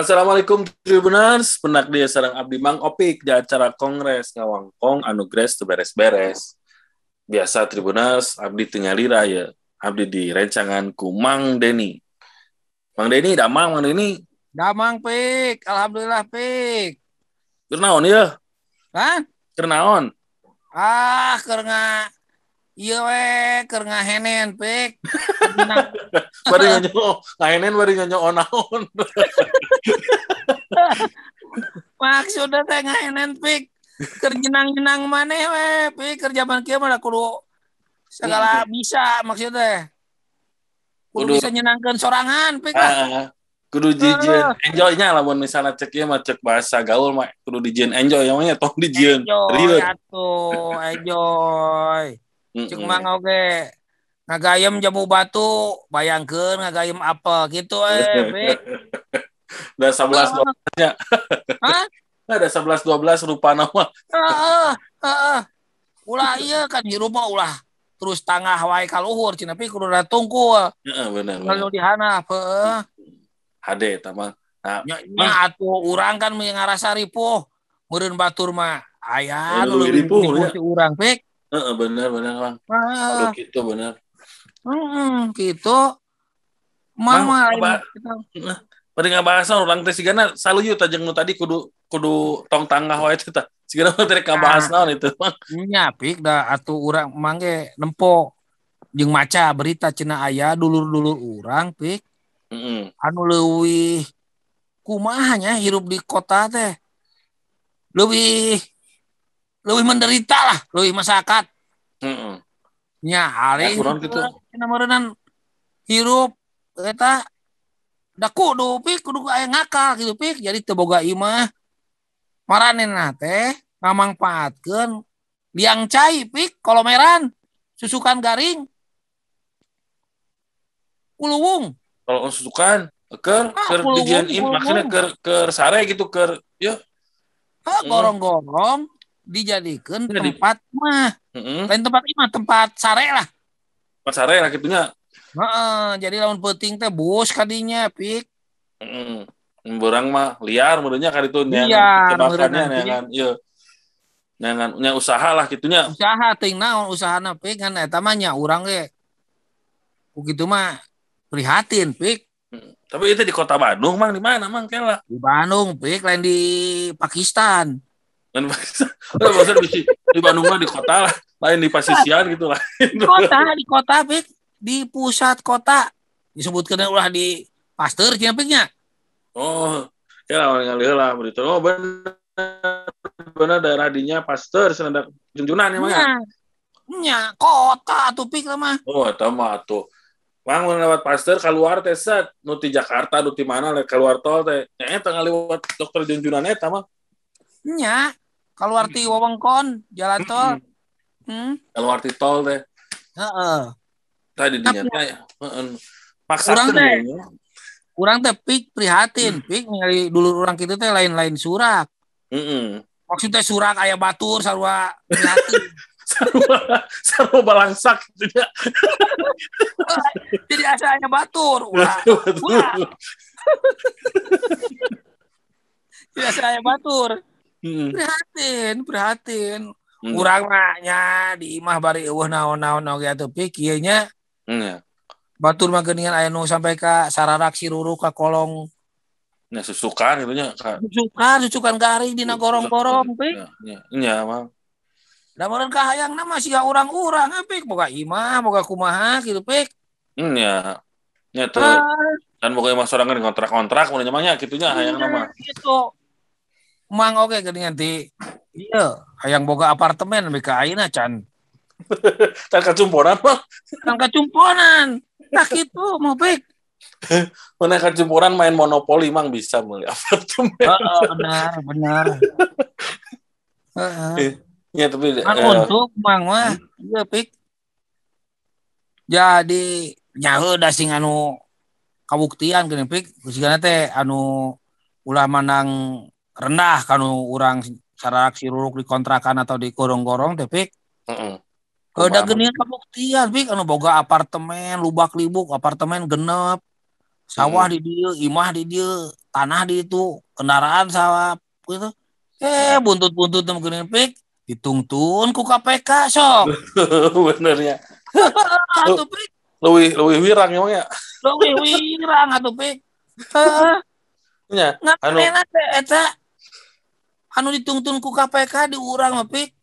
Assalamualaikum Tribuners, penak dia sarang Abdi Mang Opik di acara Kongres Ngawangkong anu Gres beres-beres. Biasa Tribuners, Abdi tinggal raya. Abdi di rencangan ku Mang Deni. Mang Deni, damang Mang Deni. Damang pik, alhamdulillah pik. Kernaon ya? Kan? Kernaon? Ah, karena iya we, karena henen pik. Bari nganyo, ngainen bari nganyo onaon. Maksudnya teh ngahenen pik. Kerjenang-jenang mana we, pik kerja man kieu mah kudu segala bisa maksudnya. Kudu Kudu- bisa nyenangkan sorangan lah. Ah, kudu dijieun enjoy-nya lamun misalnya cek ieu mah cek bahasa gaul mah kudu dijieun enjoy namanya tong dijieun. Enjoy atuh, enjoy. Mm-mm. mang oge ngagayem jamu batu, bayangkeun ngagayem apel gitu eh. Udah 11 12 nya. Hah? Ada 11 12 rupa nama. Ulah ieu kan hirup mah ulah terus tangah wae ka luhur cenah tapi kudu. Heeh bener. Kalau di handap heeh. HD tamang. Nah, Nya nya atuh urang kan mun ngarasa ripuh meureun batur mah aya leuwih ripuh, ya. urang pik. Heeh bener bener Bang. Heeh. Aduh gitu bener. Heeh, gitu. Mang, mah apa? kita Pada ngabahas urang teh sigana saluyu tajeng nu tadi kudu kudu tong tangah wae teh. Sigana teh ngabahas naon itu Bang. nya pik da atuh urang mangge nempo jeung maca berita cenah aya dulur-dulur urang pik. Heeh. anu leuwih kumahanya hirup di kota teh lebih lebih menderita lah lebih masyarakat Heeh. nya hari Ya, kurang gitu. hirup eta da kudu pik kudu aya ngakal gitu pik jadi teu boga imah maranena teh ngamangpaatkeun liang cai pik kolomeran susukan garing uluwung Kalau susukan kulung, dijieun im kulung. maksudnya keur keur sare gitu keur ya. Ah, Hmm. gorong-gorong dijadikan Jadi- tempat mah Heeh. lain tempat imah tempat sare lah Pas sare lah kitunya. Heeh, jadi lawan penting teh bus kadinya pik Heeh. Berang mah liar menurutnya kan itu Liar, tebakannya ieu. Neangan nya usaha lah kitunya. usaha ting naon usahana pik kan eta mah nya urang ge begitu mah prihatin pik Tapi itu di kota Bandung mang di mana mang kela. di Bandung pik lain di Pakistan Udah maksud di, di Bandung mah di kota lah, lain di pasisian gitu lah. di kota di kota pik di pusat kota disebutkan ulah di Pasteur cenah piknya Oh, ya lah orang ngalih lah berita. Oh benar benar daerah dinya Pasteur senada junjunan emang ya. nya kota tuh pik mah Oh, eta mah tuh. Mang lewat Pasteur keluar teh set nu ti Jakarta nu ti mana keluar tol teh. Nya eta ngaliwat dokter junjunan eta mah. Nya keluar ti wewengkon jalan tol hmm. Keluar ti tol teh. Heeh. Tadi dinya ya. Heeh. Maksa Urang teh. ya. Urang teh pik prihatin, pik ningali dulu urang kitu teh lain-lain surak. Heeh. Maksudnya surak aya batur sarua prihatin. Sarua sarua balangsak gitu ya. Jadi asa aya batur. Ulah, ulah. Jadi asa batur. Heeh. Prihatin, prihatin. Hmm. Urang mah nya di imah bari eueuh naon-naon oge atuh pik ieu nya Nya. batur mah geuningan aya nu sampai ka sararak siruru ka kolong Nya susukan gitu nya. Ka- susukan susukan garing dina gorong-gorong pik. Nya, nya, nya, mang. Da meureun kahayang nama siga urang-urang pik boga imah boga kumaha gitu pik. Nya. Nya tuh Ah, dan pokoknya mas sorangan kontrak-kontrak mun namanya kitunya hayang nama. gitu. Mang oke geuningan ti iya hayang boga apartemen lebih ka ayeuna can. Kan kacumporan mah. Kan kacumponan. Nah gitu mau pik. Mana kacumporan main monopoli mang bisa meuli apartemen. Heeh, benar, benar. Heeh. Ya tapi Kan eh, untuk mang mah iya pik. Jadi nyaho da sing anu kabuktian geuning pik sigana teh anu ulah manang rendah urang sararak siruruk di kontrakan atau di gorong-gorong pik. heeh. Kada Kumaha? geuningan kabuktian pik. Anu boga apartemen lubak libuk apartemen genep. Sawah di dia imah di dia tanah di itu kendaraan sawah gitu. Eh buntut-buntut mungkin pik. Ditungtun ku KPK sok. Benernya atuh pik. Lebih lebih wirang emang ya? Lebih wirang atuh pik. Nya anu? teh eta anu ditungtun ku KPK di urang mah pik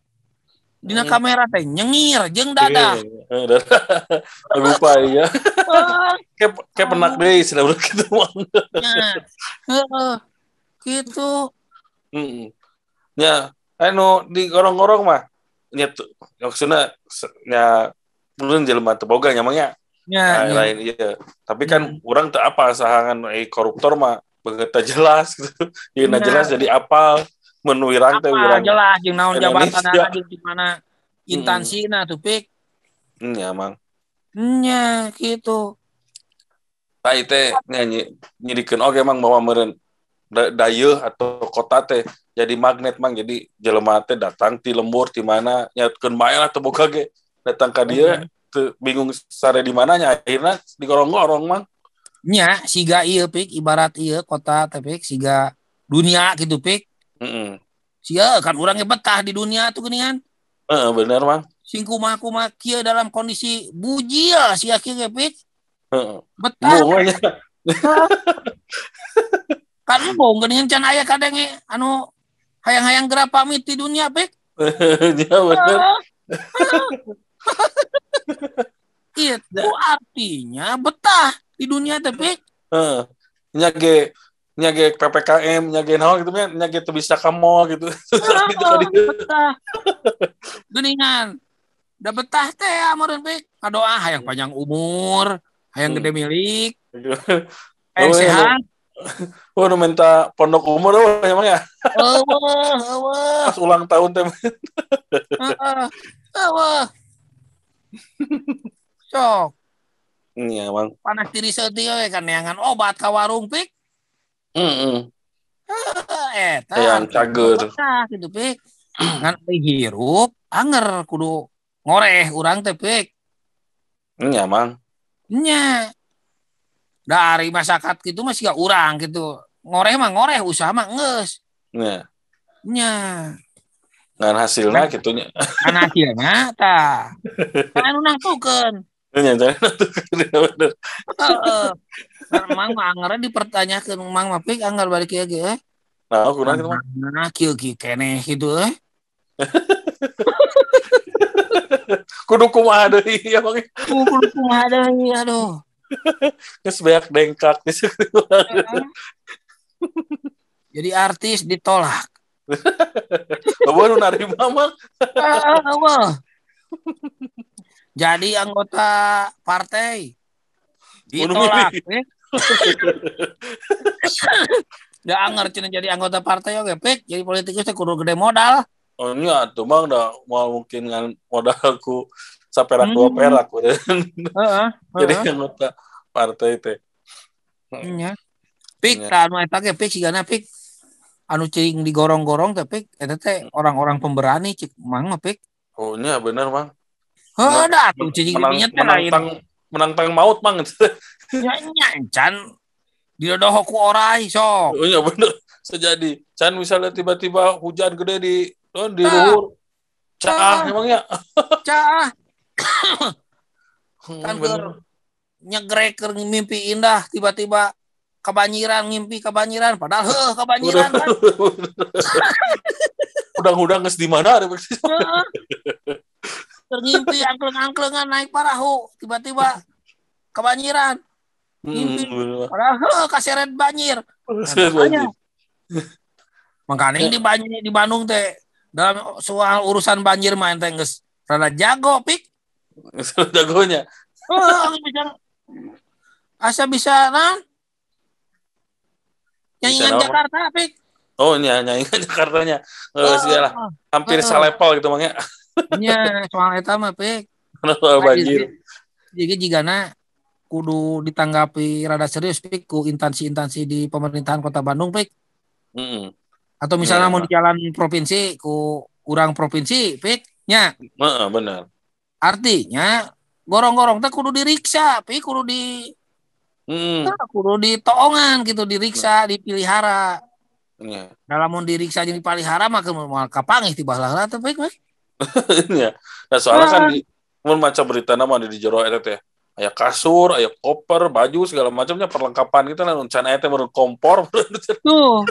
dina Hmm. kamera teh nyengir jeung dadah Iya, dadah lupa ya kayak kayak penak deh sudah udah gitu Nah, gitu. Ya, anu di gorong-gorong mah. Nya tuh maksudnya nya belum jelema teu boga nyamangnya. Ya, lain, ya. lain iya. Tapi kan orang teu apa sahangan eh, koruptor mah begitu jelas gitu. Ya Nah. jelas jadi apa menu wirang teh wirang jelas jeung naon jabatan di mana instansina tuh pik. Hmm, ya mang. Nya gitu. Tai teh nyanyi nyirikeun oge mang bahwa meureun da- dayeuh atau kota teh jadi magnet mang. Jadi jelema teh datang ti lembur di mana nyatkeun bae lah boga ge. Datang ka dia teu bingung sare di mananya akhirnya di gorong-gorong mang. Nya siga ieu pik. Ibarat ieu kota teh pik siga dunia gitu pik Heeh. siga kan urangnya betah di dunia tuh geuningan Heeh, bener mang sing kumaha-kumaha kieu dalam kondisi bujil sia kieu ge pik. Heeh. betah. Bunganya. kan bong geuningan can aya kadenge anu hayang-hayang geura pamit di dunia pik. Ya bener. Itu artinya betah di dunia teh pik. Heeh. Nya ge nya ge PPKM nya ge naon gitu nya nya ge teu bisa ka mall gitu. Gitu betah. Geningan. Udah betah teh amoreun pik kadoa hayang panjang umur hayang Hmm. gede milik. Gitu. hayang Oh, iya, sehat. Oh, nu minta pondok umur oh, emang ya? Eueuh pas ulang tahun teh eueuh sok iya mang. Panas diri seutieu we kan neangan obat ka warung pik ngan teh hirup anger kudu ngoreh urang teh pik. Iya mang. Nya. Dari masyarakat gitu masih gak urang gitu. Ngoreh mah ngoreh usaha mah nges. Iya nya. Ngan hasilnya gitu nya. Kan hasilnya ta. Kan anu nangtukeun nya bener mang mah anggarnya dipertanyakeun mang mah pik anggar balik ieu ge eh. Nah aku nanti mah nah kieu kieu keneh gitu eh. Kudu kumaha deui ya mang? Kudu kumaha deui aduh. Geus beak dengkak gitu jadi artis ditolak. Bawa nu narima mang. Ah, wah. jadi anggota partai ditolak eh. Gak anger cina jadi anggota partai oke pik jadi politikus teh kudu gede modal Oh iya, tuh mang udah mau mungkin dengan modalku saperak Hmm. dua perak udah. heeh Jadi anggota partai teh. nya pik anu eta ge pik sigana pik anu cing digorong-gorong teh pik eta teh orang-orang pemberani cik mang mah pik Oh iya bener mang. heuh dah tuh cing Menang, menantang maut mang. nya nya can didodoh ku orai sok Oh iya bener. Sejadi. Can misalnya tiba-tiba hujan gede di oh, di luhur. Cah Ah. emangnya. cah Hmm, kan keur nyegrek mimpi indah tiba-tiba kebanjiran ngimpi kebanjiran padahal heuh kebanjiran kan Udang-udang geus di mana ada Heeh. Keur ngimpi angkleng-angklengan naik perahu tiba-tiba kebanjiran Hmm, padahal heuh kaseret banjir Banjir. makanya di banjir di Bandung teh dalam soal urusan banjir mah ente geus rada jago pik Jagonya. Bisa asa bisa Bisa nyanyian? Jakarta pik Oh iya, nyanyikan Jakartanya. Heeh. sih lah. Hampir Heeh. salepal gitu mangnya. nya soal eta mah pik Soal banjir. jadi jigana kudu ditanggapi rada serius pik ku instansi-instansi di pemerintahan kota Bandung pik Heeh. atau misalnya Iya, mau di jalan provinsi ku urang provinsi pik nya Heeh, benar. artinya gorong-gorong teh kudu diriksa pik kudu di Hmm. Nah, kudu ditoongan gitu diriksa dipilihara Ya. dalam mau diriksa jeung dipalihara mah mau kapangih ti baheula teh baik baik ya. Nah, soalnya kan di mun maca berita nama di jero eta teh aya kasur, aya koper, baju segala macamnya perlengkapan kita lah can aya teh meureun kompor. tuh.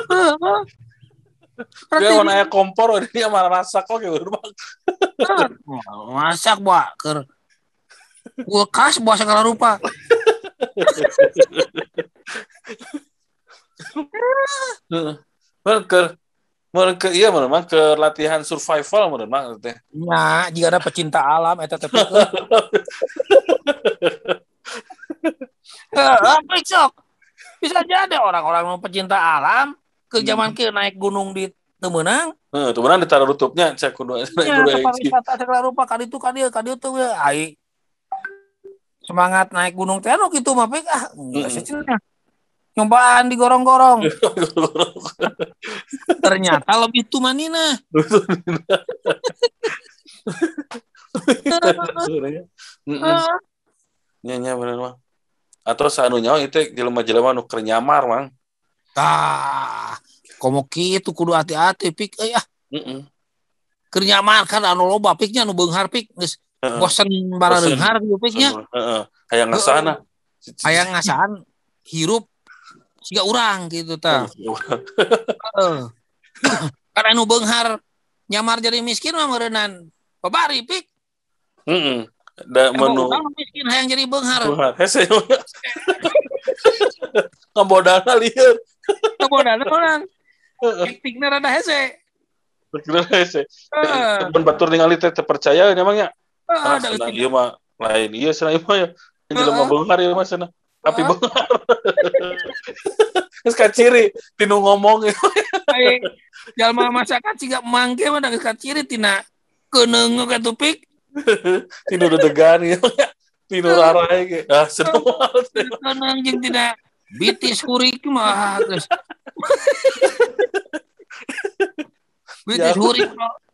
Dia mun aya kompor dia mah rasa kok ge urang. masak ba keur kulkas bawa segala rupa mun ke iya mah ke latihan survival mah teh. nya jika ada pecinta alam eta teh apa sok bisa jadi orang-orang pecinta alam ke zaman ke naik gunung di Temenang. Heeh, tuh mana ditaruh tutupnya cek kudu ya kudu tempat isi. wisata segala rupa kali itu kali kali itu we ai. Semangat naik gunung teh anu kitu mah ah enggak cenah. nyobaan digorong-gorong ternyata lebih tumanina Heeh. Nya nya bener mah. Atau sanu nyawa itu jelema-jelema nu keur nyamar mang. tah komo kitu kudu hati-hati pik eh ah Heeh. keur nyaman kan anu loba piknya anu beunghar pik geus Heeh. bosen bara Bosen. beunghar gitu piknya Heeh. Hayang ngasana. aya ngasaan hirup siga urang gitu tah Heeh. kan anu beunghar nyamar jadi miskin mah meureunnan babari pik Heeh. Da menu miskin hayang jadi beunghar Tuhan, hese. Ngabodana lieur. kabodana orang aktingna rada hese Kira hese. Temen batur ningali teh teu percaya emangnya. Heeh, Ah, ada ieu mah lain ieu cenah ieu mah ya. Yang jelema beunghar ieu mah cenah. Tapi Heeh. beunghar. Geus kaciri tinu ngomong Ai, jalma masakan siga mangke mah geus kaciri tina keneung ka dedegan ieu mah. Tinu rarai ge. Ah, banget. jeung tina bitis hurik mah geus bitis Ya. hurik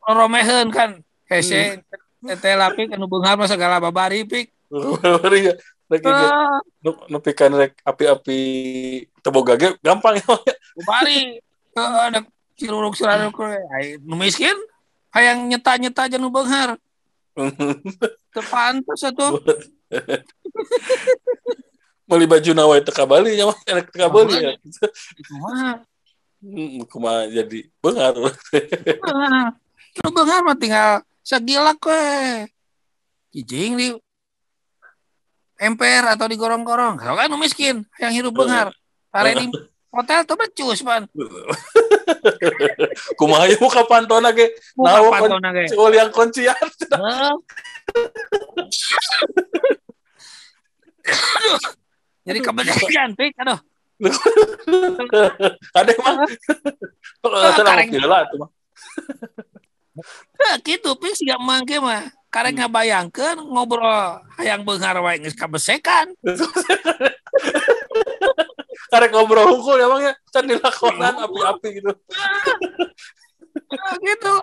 romeheun kan hese teh lapik anu beunghar mah segala babari pik Bari ya. Lagi Ah, rek api-api teboga ge gampang ya. babari ada ciruruk ciruruk ai nu miskin hayang nyeta-nyeta jeung nu beunghar teu pantes atuh Meuli baju nawa teu kabali nya mah enak teu kabali ya. Hmm, kumaha jadi beunghar. Ah, Lu bengar mah tinggal segilak we. Cicing di emper atau di gorong-gorong. Kalau kan miskin yang hidup bengar. Tare di hotel tuh becus pan. kumaha ieu ka pantona ge Muka Nawa, pantona ge. Cewek yang kuncian. Jadi kebetulan, Pik. Aduh. Ada mah. Ah, kareng. gila tuh mah. Gitu, Pik. Siga mangke mah. Karek ngabayangkeun ngobrol hayang beunghar wae geus kabesekan. Karek ngobrol hukum emang ya can dilakonan api-api gitu. Ah, gitu.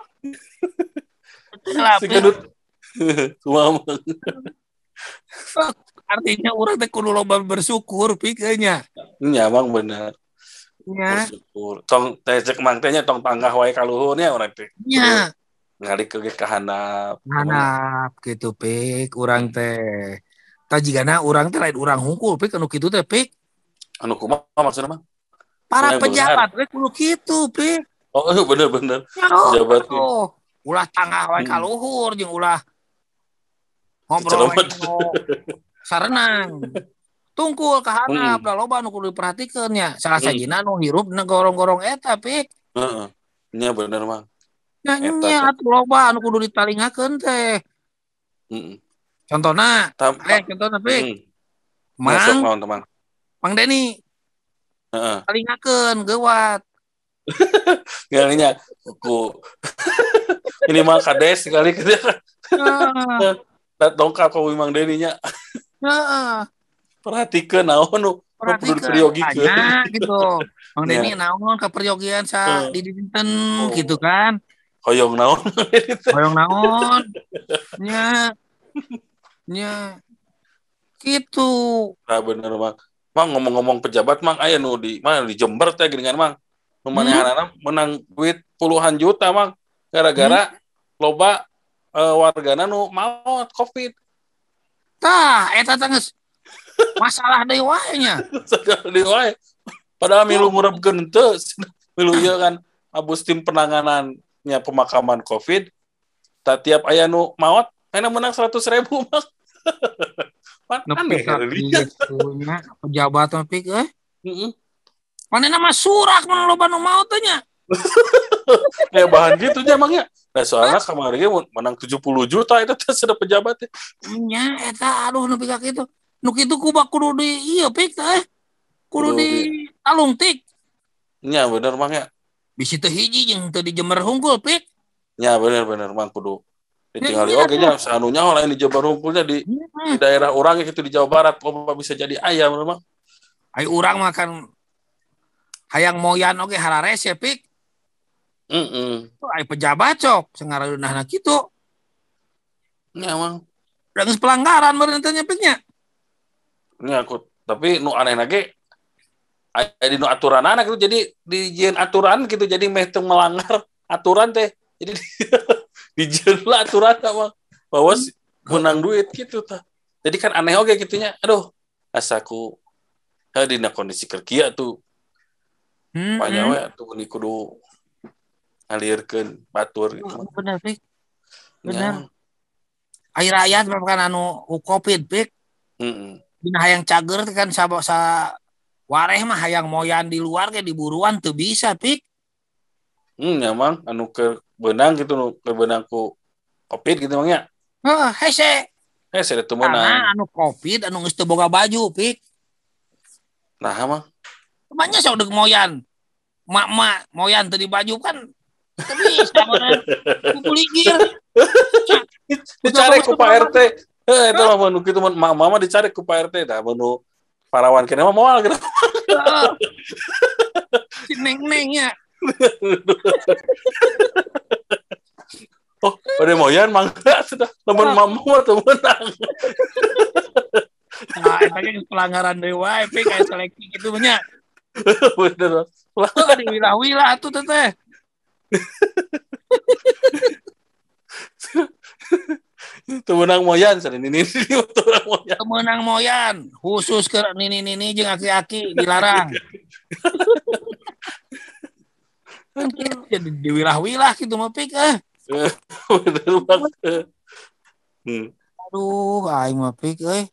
Lah, Si. Kumaha mah. artinya orang teh kudu loba bersyukur pikirnya Nya bang bener. nya Bersyukur. Tong teh cek mang tong tanggah wae ka luhur nya urang teh. nya Ngalik ke ge ka handap. hanap gitu pik orang teh tajigana orang teh lain orang hungkul pik anu kitu teh pik Anu kumaha maksudna mah? para Yang pejabat we kudu kitu pik Oh bener bener. Oh, Pejabat, oh, ulah tangah wae ka Hmm. luhur jeung ulah ngobrol sarenang tungkul ka handap Hmm. da loba anu kudu diperhatikeun nya salah Hmm. sajina nu hirup na gorong-gorong eta pik Heeh. Nya bener mang. nya nya atuh loba anu kudu ditalingakeun teh Heeh. contohna Tam. eh contohna pik Heeh. Mang naon teman. mang Deni Heeh. talingakeun geuwat Ngalinya ku minimal kades sekali. Heeh, Dat dongkap ka Mang Deni nya. heeh. Perhatikeun naon nu tanya gitu mang Ya. Deni naon ka peryogian sa di dinten Oh. gitu kan Hoyong naon. hoyong naon nya nya gitu Nah bener mah. Mang ngomong-ngomong pejabat mang aya nu di mana di Jember teh geuningan mang. Nu manehanana menang duit puluhan juta mang gara-gara loba eh, wargana nu maot Covid. Tah, eta geus masalah deui wae nya. Wae. Padahal milu ngurebkeun teu milu ieu kan abus tim penanganannya pemakaman Covid. Tak tiap aya nu maot, enak menang 100 ribu mang. Pan Nepi ka kali. kitu nya pejabat pik eh. Heeh. Manehna mah surak mun loba nu maot teh nya. Kayak bahan gitu aja emangnya. Nah soalnya kemarin menang 70 juta itu teh sudah pejabat ya. Nya eta aduh nepi ka kitu. Nu kitu kuba kudu di ieu pik teh. Kudu Kudu di talung tik. Nya bener mang ya. Bisi teu hiji jeung teu di Jember hungkul pik. Nya bener bener mang kudu ditinggali Ya, oke nya sanunya lain di Jabar Hungkulnya di, di daerah orang gitu di Jawa Barat kok bisa jadi ayam memang. Ai urang makan hayang moyan oge harares ya pik. Heeh. Ai pejabat cok sangaradeunahna kitu. Nya mang. Da geus pelanggaran meureun teh nya piknya. Nya aku tapi nu aneh lagi aya di nu aturan anak itu jadi dijieun aturan gitu jadi meh melanggar aturan teh. Jadi dijieun lah aturan mah bahwa menang duit gitu tah. Jadi kan aneh oge gitunya. Aduh, asaku ya dina kondisi kerja tuh Hmm, banyak hmm. tuh ini kudu ngalirkeun batur gitu. Oh, bener pik. Ya. bener. Ai rakyat mah kan anu Covid pik. Heeh. Dina hayang cager kan sa, sa wareh mah hayang moyan di luar ke diburuan teu bisa pik. Hmm, ya mang anu ke benang gitu nu ke benang ku covid gitu mang ya. Heeh, hese. Teu meunang. Karena anu Covid anu geus teu boga baju pik. Nah, mang Banyak sok deuk moyan. Mak-mak moyan teu di baju kan. Kukuligir. dicari ku Pak RT. Eh itu mah mun kitu mun mama mah dicari ku Pak RT dah mun nu parawan kene mah moal gitu. Si neng-neng ya. Oh, pada moyan mangga sudah. Lamun mama mah teu meunang. Nah, eta ge pelanggaran deui wae pik aya seleksi kitu nya. Bener. Heeh, di wilah-wilah atuh teh teh. Teu meunang moyan sana ini ini teu meunang moyan. Kemenang moyan khusus ke nini-nini jeung aki-aki dilarang. Kan jadi di wilah-wilah gitu mah pik eh. Hmm. Aduh, aing mah pik euy.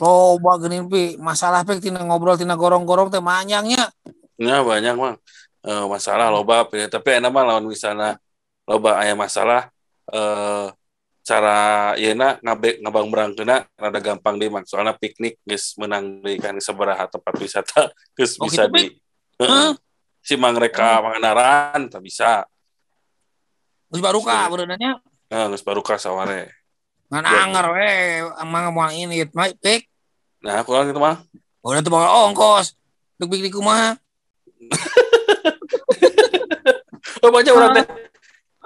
Loba geuning pi, masalah pik tina ngobrol tina gorong-gorong teh manyangnya. Ya banyak mang Eh, masalah loba ya. tapi enak mah lawan misalnya loba aya masalah eh cara yeuna ngabe ngabang berangkeuna rada gampang deh mang soalnya piknik geus menang di kan sabaraha tempat wisata geus Oh, bisa gitu, di Heeh. si mang reka manganaran tak bisa Geus baru ka Iya. beunanya eh geus baru ka saware ngan Iya. anger we emang mau ini mah pik. nah aku gitu mah. Udah tuh bawa ongkos. Duk bikin kumaha? oh banyak orang teh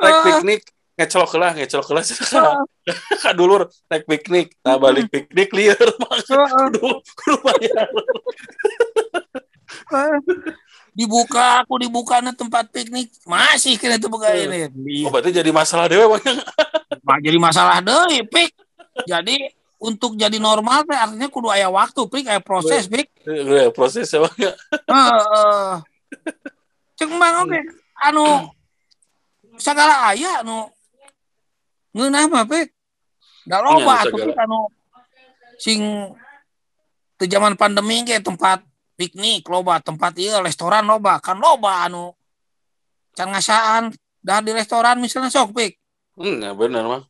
naik piknik. Ngecelok lah ngecelok lah. Ka dulur naik piknik. Nah balik piknik liar. Kudu kudu bayar dibuka aku dibuka na tempat piknik. Masih kena itu buka ini. Oh berarti jadi masalah dewe banyak jadi masalah deh pik. Jadi untuk jadi normal teh artinya kudu aya waktu pik aya proses pik. Ya, proses ya banyak cek bang oke. Anu segala aya anu ngeunah mah pik. Da Iya, loba atuh anu sing teu zaman pandemi ge tempat piknik loba tempat ieu restoran loba. Kan loba anu. Can ngasaan dah di restoran misalnya sok pik. Hmm, ya benar mah.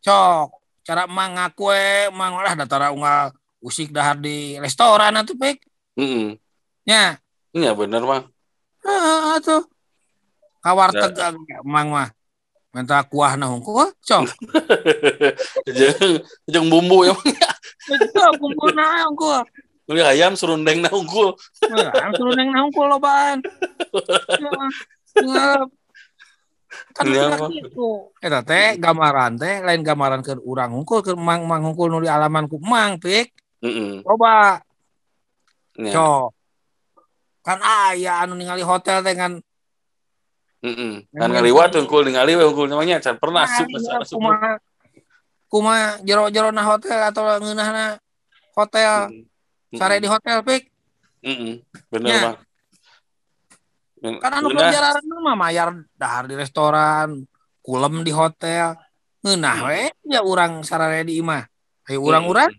Sok. Cara emang ngaku emang lah datara unggal usik dahar di restoran atuh pik. Hmm, nya ya benar mah. Heeh atuh. Kawar tegang emang mah. Minta kuah nah hungkul sok. Jeung jeung bumbu ya itu kumpul nah hungkul Beli ayam serundeng na unggul suruh neng nah hungkul lobaan Ngap. kan gitu eta teh gambaran teh lain gambaran ke urang hungkul ke mang mang hungkul nu di alaman ku mang pik. Coba. Ya. cok kan ayah anu ningali hotel teh kan Mm Kan ngaliwat unggul ningali we unggul namanya can pernah Nah, asup iya, asup. kumaha kumaha jero-jero na hotel atau ngeunahna hotel. Mm-mm. Sare di hotel pik Mm-mm. Bener Nya. bang. Men- kan anu pelajaran mah mayar dahar di restoran kulem di hotel ngeunah Hmm. we ya urang sarare di imah ayo urang-urang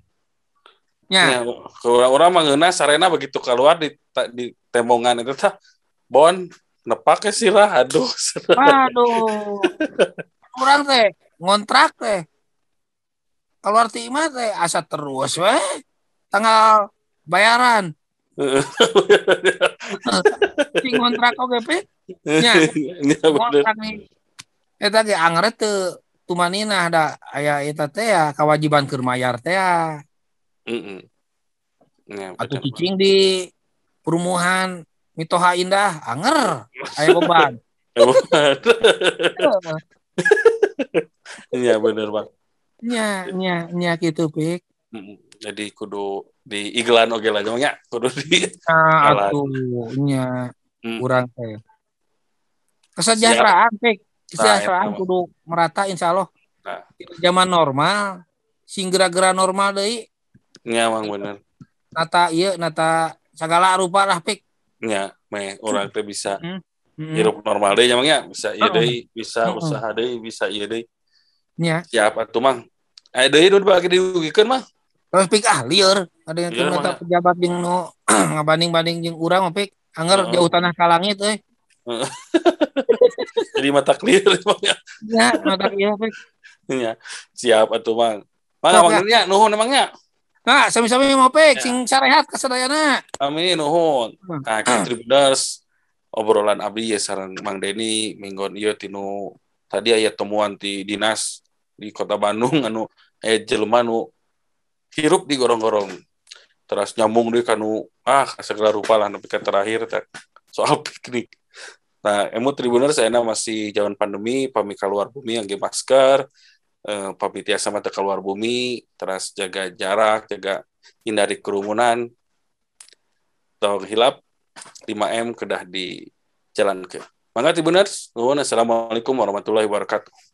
nya Ya, ke orang-orang mah ngeunah sarena begitu keluar di di tembongan itu tah bon nepak sih lah aduh Waduh. Orang teh ngontrak teh. Keluar ti imah teh asa terus we. Tanggal bayaran. Si ngontrak oge pe. Nya. Ya. Ngontrak nih. Eta ge angret teu tumanina ada aya eta teh ya kewajiban keur mayar teh. Mm-mm. Ya, Bang. cicing di perumahan Mitoha Indah anger aya beban. Iya bener bang. Nya nya nya gitu pik. Jadi kudu di iklan oke lah namanya kudu di Nah, Hmm. kurang teh. Kesejahteraan. Kesejahteraan Nah, eta. kudu merata insya Allah. Nah. Zaman normal sing gerak-gerak normal deui nya bang bener. nata ieu nata segala rupa lah pik. Nya meh orang teh bisa Mm. hirup normal deh emangnya bisa iya Heeh. deh bisa Heeh. usaha deh bisa iya deh Nya. siap atuh mang Ayo deh udah bagi diugikeun mah Terus pik ah lieur ada yang nata mah. pejabat jeung nu ngabanding-banding jeung urang pik anger Heeh. jauh tanah ka langit euy. jadi mata clear emangnya Ya, mata ieu pik. Nya. siap atuh mang mang Sok, mang nya nuhun emangnya Nah, sami-sami mau pik Ya. sing sarehat kasadayana. amin nuhun nah kita tribuners obrolan abdi ya sareng Mang Deni minggon ieu tinu tadi aya temuan di dinas di kota Bandung anu aya jelema nu hirup di gorong-gorong terus nyambung deui kanu ah segala rupa lah nepi ka terakhir teh soal piknik. Nah emu tribuners saya masih zaman pandemi pami keluar bumi yang masker eh, pami tiasa mata keluar bumi terus jaga jarak jaga hindari kerumunan. Tong hilap 5M kedah di jalan ke. Mangga Tribuners, assalamualaikum warahmatullahi wabarakatuh.